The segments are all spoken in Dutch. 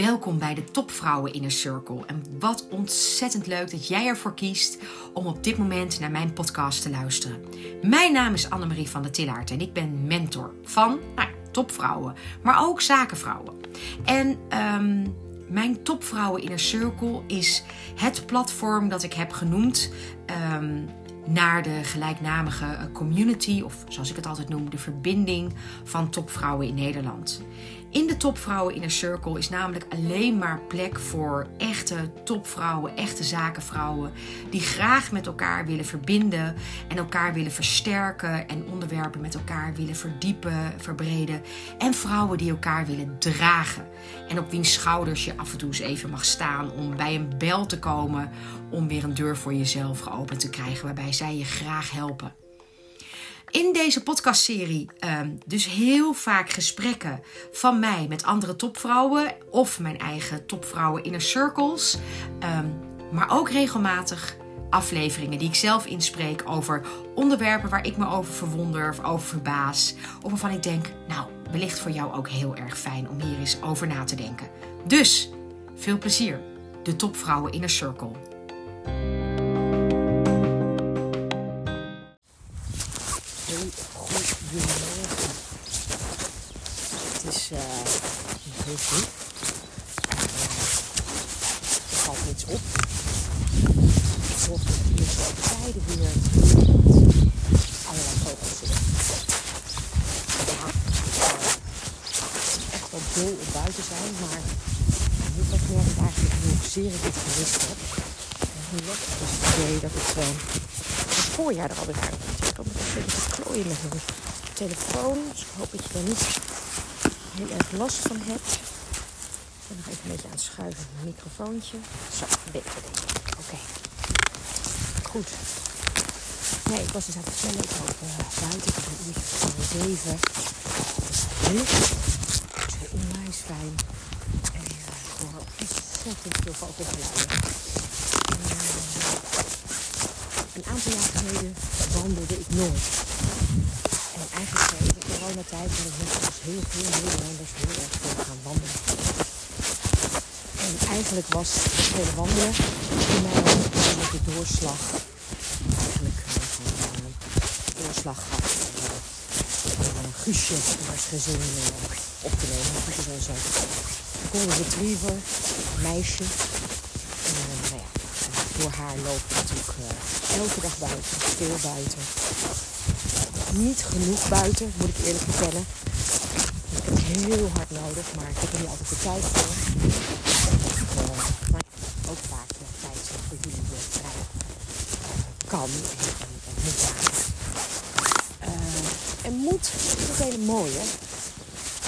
Welkom bij de Topvrouwen Inner Circle. En wat ontzettend leuk dat jij ervoor kiest om op dit moment naar mijn podcast te luisteren. Mijn naam is Annemarie van der Tillaert en ik ben mentor van nou, topvrouwen, maar ook zakenvrouwen. En ehm, mijn Topvrouwen Inner Circle is het platform dat ik heb genoemd. Um, naar de gelijknamige community, of zoals ik het altijd noem, de verbinding van topvrouwen in Nederland. In de Topvrouwen Inner Circle is namelijk alleen maar plek voor echte topvrouwen, echte zakenvrouwen, die graag met elkaar willen verbinden en elkaar willen versterken en onderwerpen met elkaar willen verdiepen, verbreden. En vrouwen die elkaar willen dragen en op wiens schouders je af en toe eens even mag staan om bij een bel te komen om weer een deur voor jezelf geopend te krijgen waarbij zij je graag helpen. In deze podcastserie um, dus heel vaak gesprekken van mij met andere topvrouwen of mijn eigen topvrouwen inner circles. Um, maar ook regelmatig afleveringen die ik zelf inspreek over onderwerpen waar ik me over verwonder of over verbaas. Of waarvan ik denk, nou, wellicht voor jou ook heel erg fijn om hier eens over na te denken. Dus, veel plezier. De Topvrouwen Inner Circle. Het is uh, heel goed. er valt niets op. Ik hoor hier zo op de zijde weer allerlei vogels zitten. Ja, het is echt wel dol om buiten zijn, maar nu pas merk ik eigenlijk hoezeer ik het gemist heb. En hoe lekker is het idee dat het, uh, het voorjaar er alweer uit. Ik kan nog even te klooien met mijn telefoon. Dus ik hoop dat je er niet heel erg last van hebt. Ik ben nog even een beetje aan het schuiven met mijn microfoontje. Zo, beter denk ik. Oké. Goed. Nee, ik was dus aan het vertellen. Ik uh, buiten. Ik heb een uurtje van zeven. Het is onwijs fijn. En uh, ik hoor ontzettend veel vogelgeluiden. Uh, een aantal jaar geleden wandelde ik nooit coronatijd ben ik net zoals heel veel Nederlanders heel erg veel gaan wandelen. En eigenlijk was het hele wandelen voor mij de doorslag. Eigenlijk een doorslag gaf om een Guusje als gezin uh, op te nemen. Guusje is onze golden retriever, meisje. En nou ja, door haar loop ik natuurlijk elke dag buiten, veel buiten niet genoeg buiten, moet ik eerlijk vertellen. Ik heb het heel hard nodig, maar ik heb er niet altijd de tijd voor. Maar ook vaak de tijd voor jullie vrij kan en, moet uh, en moet is hele mooie.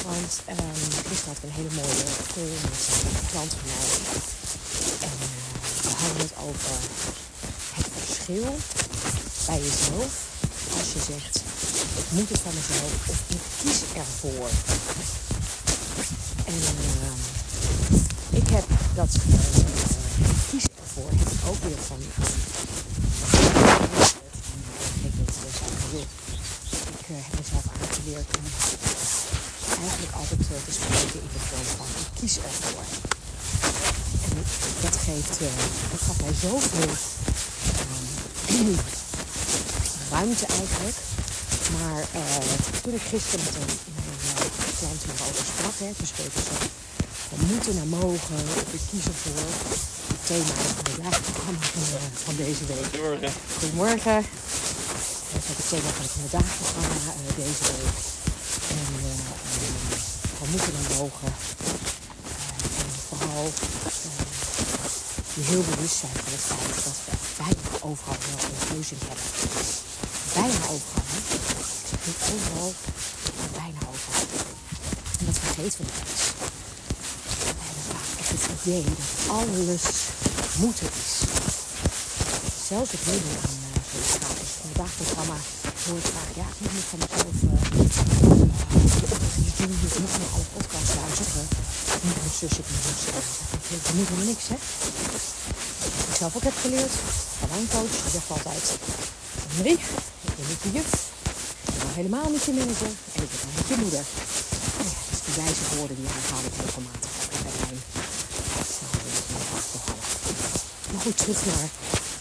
Want um, gisteren had ik een hele mooie klant van mij. En uh, we hadden het over het verschil bij jezelf als je zegt ik moet het van mezelf of ik kies ervoor. En uh, ik heb dat ik kies ervoor heb ook weer van uh, ik weet het ik uh, heb mezelf aangeleerd om eigenlijk altijd te spreken in de vorm van ik kies ervoor. En dat geeft, dat mij zoveel uh, ruimte eigenlijk maar uh, toen ik gisteren met een, uh, klant hierover sprak, hè, toen schreef ze van moeten naar mogen, of ik kies ervoor. Het thema is inderdaad het programma van, van deze week. Goedemorgen. Goedemorgen. Dat is het thema van het vandaagprogramma deze week. En van moeten naar mogen. en vooral je heel bewust zijn van het feit dat we bijna overal wel een keuze hebben. Bijna overal. Niet overal, maar bijna overal. En dat vergeten we nog eens. We hebben vaak echt het idee dat alles moeten is. Zelfs het meedoen aan uh, zoiets gaat. In het dagprogramma hoor ik vaak, ja, ik moet niet van mezelf uh, uh, je moet naar alle podcasts luisteren. Ik moet mijn zusje, ik moet mijn zusje. Dat moet helemaal niks, hè. Wat ik zelf ook heb geleerd van mijn coach, die zegt altijd, nee, ik ben niet de juf helemaal niet je manager en ik ben niet je moeder. Oh ja, is die wijze woorden die herhaal ik regelmatig bij mijn Maar goed, terug naar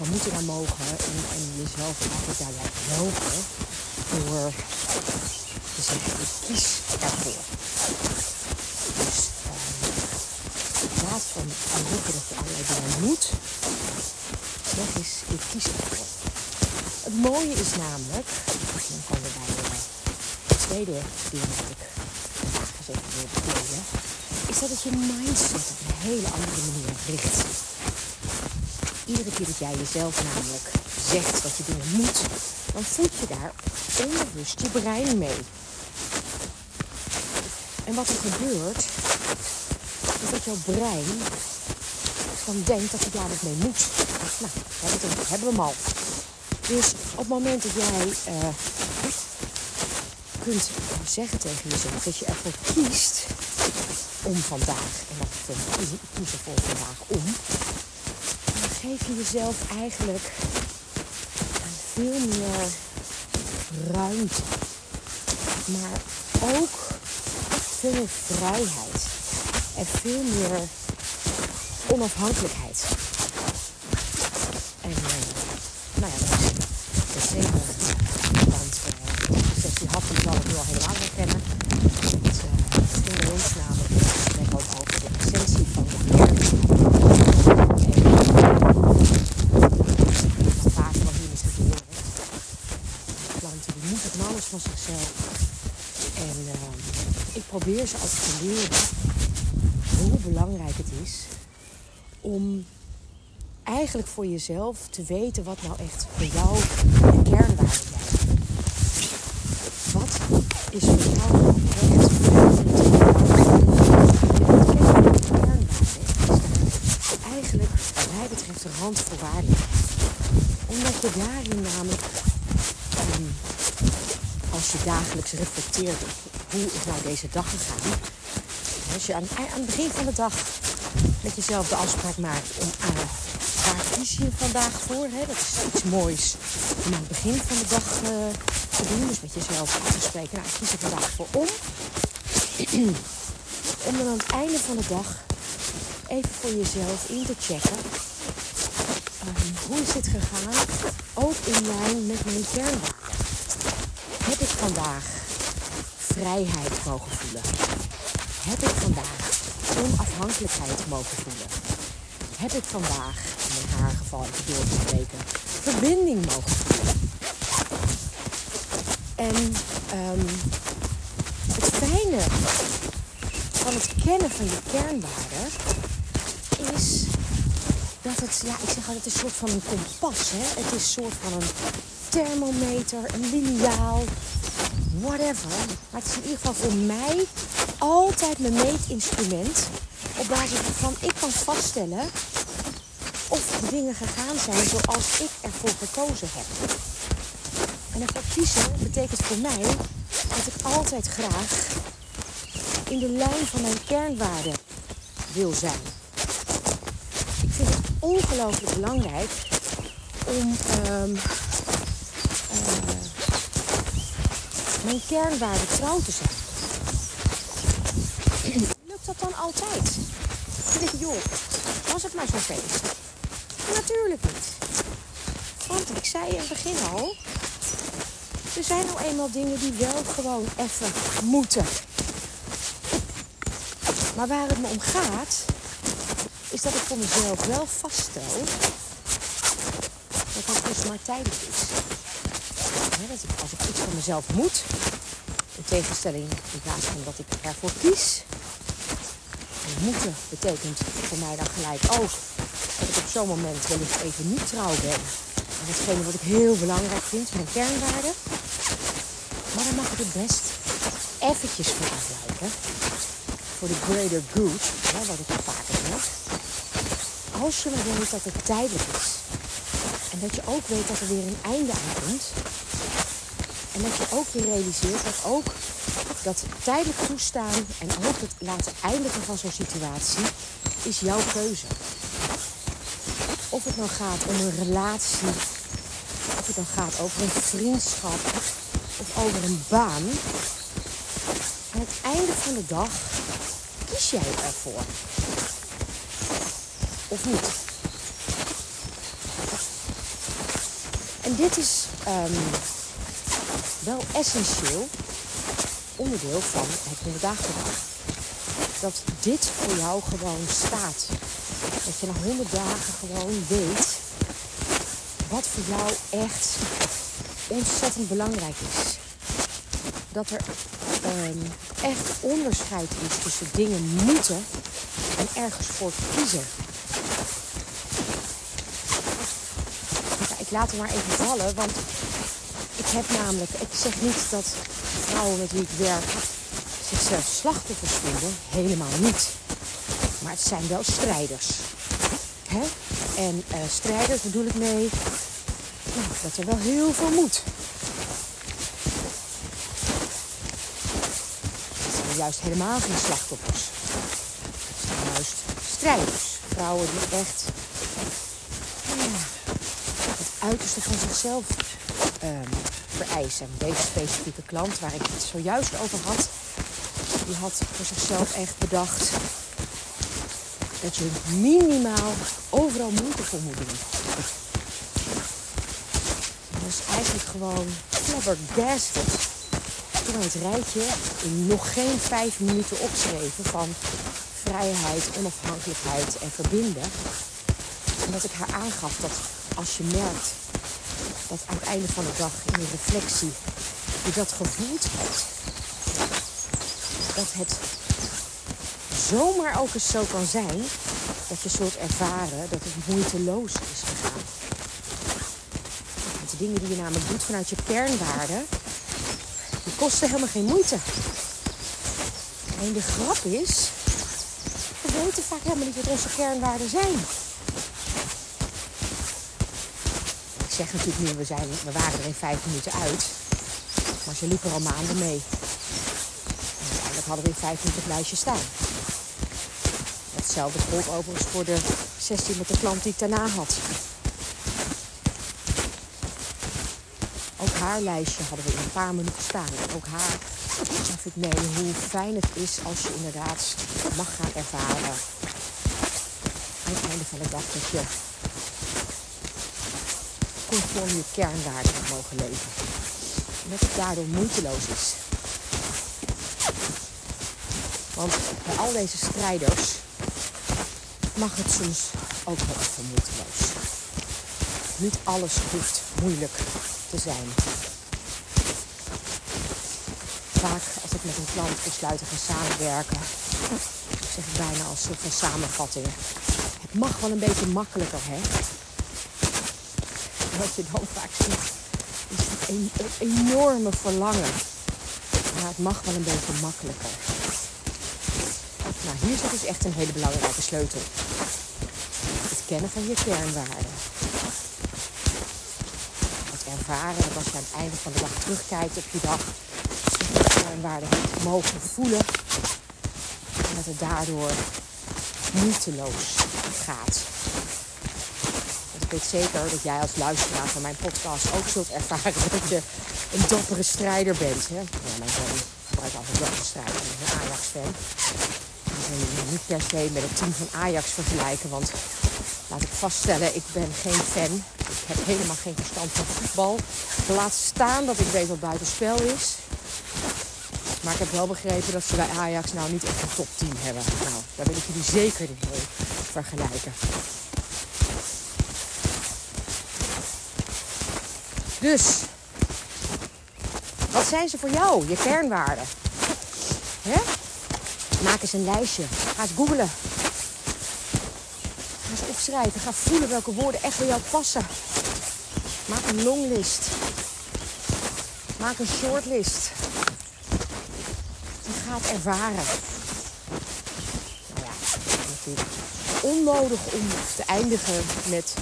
we moeten naar mogen en, en jezelf eigenlijk daarbij helpen door te zeggen, ik kies ervoor. Dus uh, in plaats van roepen dat je allerlei dingen moet, zeg eens, ik kies ervoor. Het mooie is namelijk, tweede ding dat ik wil is dat het je mindset op een hele andere manier richt. Iedere keer dat jij jezelf namelijk zegt dat je dingen moet, dan voed je daar onbewust je brein mee. En wat er gebeurt, is dat jouw brein dan denkt dat je daar wat mee moet. Nou, we, hebben we hem al. Dus op het moment dat jij uh, kunt zeggen tegen jezelf dat je ervoor kiest om vandaag, en dat ik kies voor vandaag om, geef je jezelf eigenlijk veel meer ruimte. Maar ook veel meer vrijheid. En veel meer onafhankelijkheid. En uh, nou ja, dat is zeker. Want uh, de sessie had hem zal ik nu al helemaal herkennen. Het, uh, het ging bij ons namelijk over de essentie van de van zichzelf. En uh, ik probeer ze altijd te leren hoe belangrijk het is om eigenlijk voor jezelf te weten wat nou echt voor jou de kernwaarden zijn. Wat is voor jou kernwaarde is eigenlijk wat mij betreft de randvoorwaardelijk. Omdat je daarin namelijk um, als je dagelijks reflecteert hoe is nou deze dag gegaan. Als je aan, aan het begin van de dag met jezelf de afspraak maakt om aan uh, waar kies je vandaag voor. Hè? Dat is iets moois om aan het begin van de dag uh, te doen. Dus met jezelf af te spreken. Nou, ik kies er vandaag voor om. om dan aan het einde van de dag even voor jezelf in te checken. Um, hoe is dit gegaan? Ook in lijn met mijn kernwaarden heb ik vandaag vrijheid mogen voelen? Heb ik vandaag onafhankelijkheid mogen voelen? Heb ik vandaag, in haar geval even door te spreken, verbinding mogen voelen? En um, het fijne van het kennen van je kernwaarden is dat het, ja, ik zeg altijd een soort van een kompas. Hè? Het is een soort van een thermometer, een liniaal, whatever. Maar het is in ieder geval voor mij altijd mijn meetinstrument. Op basis waarvan ik kan vaststellen of dingen gegaan zijn zoals ik ervoor gekozen heb. En ervoor kiezen betekent voor mij dat ik altijd graag in de lijn van mijn kernwaarden wil zijn. Ik vind het ongelooflijk belangrijk om um, mijn kernwaarde trouw te zijn. Lukt dat dan altijd? Ik, joh, was het maar zo'n feest? Natuurlijk niet. Want ik zei in het begin al, er zijn nou eenmaal dingen die wel gewoon even moeten. Maar waar het me om gaat, is dat ik voor mezelf wel vaststel dat dat dus maar tijdelijk is dat ik, als ik iets van mezelf moet, in tegenstelling in plaats van dat ik ervoor kies. En moeten betekent voor mij dan gelijk ook dat ik op zo'n moment wellicht even niet trouw ben aan hetgene wat ik heel belangrijk vind, mijn kernwaarden. Maar dan mag ik het best eventjes voor afwijken. Voor de greater good, wat ik vaker zeg. Als je maar weet dat het tijdelijk is. En dat je ook weet dat er weer een einde aan komt. En dat je ook weer realiseert dat ook dat tijdelijk toestaan en ook het laten eindigen van zo'n situatie is jouw keuze. Of het nou gaat om een relatie, of het dan gaat over een vriendschap of over een baan. Aan het einde van de dag kies jij ervoor. Of niet. En dit is ehm, wel essentieel onderdeel van het 100 dagen Dat dit voor jou gewoon staat. Dat je na 100 dagen gewoon weet wat voor jou echt ontzettend belangrijk is. Dat er ehm, echt onderscheid is tussen dingen moeten en ergens voor kiezen. ik laat het maar even vallen, want heb namelijk, ik zeg niet dat vrouwen met wie ik werk zichzelf slachtoffers vinden, helemaal niet. Maar het zijn wel strijders. Hè? En uh, strijders bedoel ik mee dat er wel heel veel moet. Het zijn juist helemaal geen slachtoffers. Het zijn juist strijders. Vrouwen die echt het uiterste van zichzelf um, Deze specifieke klant waar ik het zojuist over had, die had voor zichzelf echt bedacht dat je minimaal overal moeite voor doen. Dus eigenlijk gewoon flabbergasted toen het rijtje in nog geen vijf minuten opschreven van vrijheid, onafhankelijkheid en verbinden. En dat ik haar aangaf dat als je merkt dat aan het einde van de dag in de reflectie je dat gevoeld hebt, dat het zomaar ook eens zo kan zijn dat je zult ervaren dat het moeiteloos is gegaan. Want de dingen die je namelijk doet vanuit je kernwaarden, die kosten helemaal geen moeite. En de grap is, we weten vaak helemaal niet wat onze kernwaarden zijn. Ik natuurlijk nu, we, zijn, we waren er in vijf minuten uit. Maar ze liepen er al maanden mee. En uiteindelijk hadden we in vijf minuten het lijstje staan. Hetzelfde gold overigens voor de sessie met de klant die ik daarna had. Ook haar lijstje hadden we in een paar minuten staan. Ook haar gaf ik mee hoe fijn het is als je inderdaad mag gaan ervaren. Aan het einde van de dag conform je kernwaarden mogen leven. En dat het daardoor moeiteloos is. Want bij al deze strijders mag het soms ook wel even moeiteloos. Niet alles hoeft moeilijk te zijn. Vaak als ik met een klant besluit te samenwerken, zeg ik bijna als soort van samenvatting. Het mag wel een beetje makkelijker, hè? Wat je dan vaak ziet, is een, enorme verlangen. Maar het mag wel een beetje makkelijker. Nou, hier zit dus echt een hele belangrijke sleutel. Het kennen van je kernwaarden. Het ervaren dat als je aan het einde van de dag terugkijkt op je dag, je kernwaarden hebt mogen voelen. En dat het daardoor moeiteloos gaat. Ik weet zeker dat jij als luisteraar van mijn podcast ook zult ervaren dat je een dappere strijder bent. Hè? Ja, mijn zoon gebruikt altijd dappere strijder, een Ajax-fan niet per se met het team van Ajax vergelijken. Want laat ik vaststellen, ik ben geen fan. Ik heb helemaal geen verstand van voetbal. Laat staan dat ik weet wat buitenspel is. Maar ik heb wel begrepen dat ze bij Ajax nou niet echt een topteam hebben. Nou, daar wil ik jullie zeker niet mee vergelijken. Dus, wat zijn ze voor jou, je kernwaarden? Hè? Maak eens een lijstje. Ga eens googlen. Ga eens opschrijven. Ga voelen welke woorden echt bij jou passen. Maak een longlist. Maak een shortlist. En ga het ervaren. Nou ja, natuurlijk onnodig om te eindigen met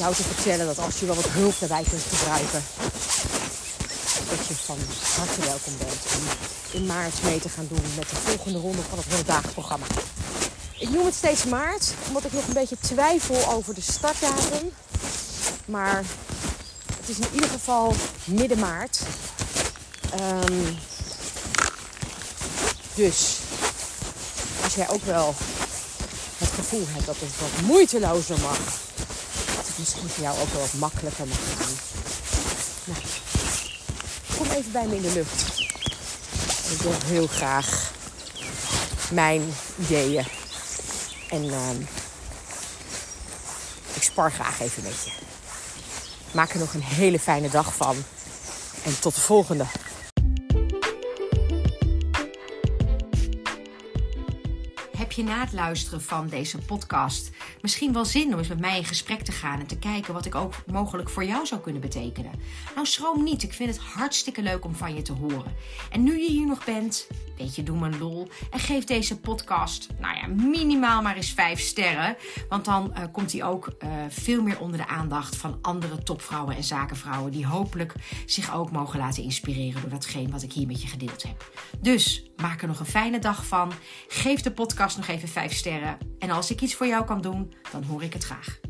jou te vertellen dat als je wel wat hulp daarbij kunt gebruiken, dat je van harte welkom bent om in maart mee te gaan doen met de volgende ronde van het 100 dagen programma. Ik noem het steeds maart, omdat ik nog een beetje twijfel over de startdatum. Maar het is in ieder geval midden maart. Um, dus als jij ook wel het gevoel hebt dat het wat moeitelozer mag, misschien voor jou ook wel wat makkelijker mag. Nou, kom even bij me in de lucht. Ik wil heel graag mijn ideeën. En ehm, ik spar graag even met je. Maak er nog een hele fijne dag van. En tot de volgende. Heb je na het luisteren van deze podcast misschien wel zin om eens met mij in gesprek te gaan en te kijken wat ik ook mogelijk voor jou zou kunnen betekenen? Nou, schroom niet. Ik vind het hartstikke leuk om van je te horen. En nu je hier nog bent, weet je, doe me een lol en geef deze podcast, nou ja, minimaal maar eens vijf sterren. Want dan uh, komt hij ook uh, veel meer onder de aandacht van andere topvrouwen en zakenvrouwen die hopelijk zich ook mogen laten inspireren door datgene wat ik hier met je gedeeld heb. Dus maak er nog een fijne dag van. Geef de podcast nog even vijf sterren. En als ik iets voor jou kan doen, dan hoor ik het graag.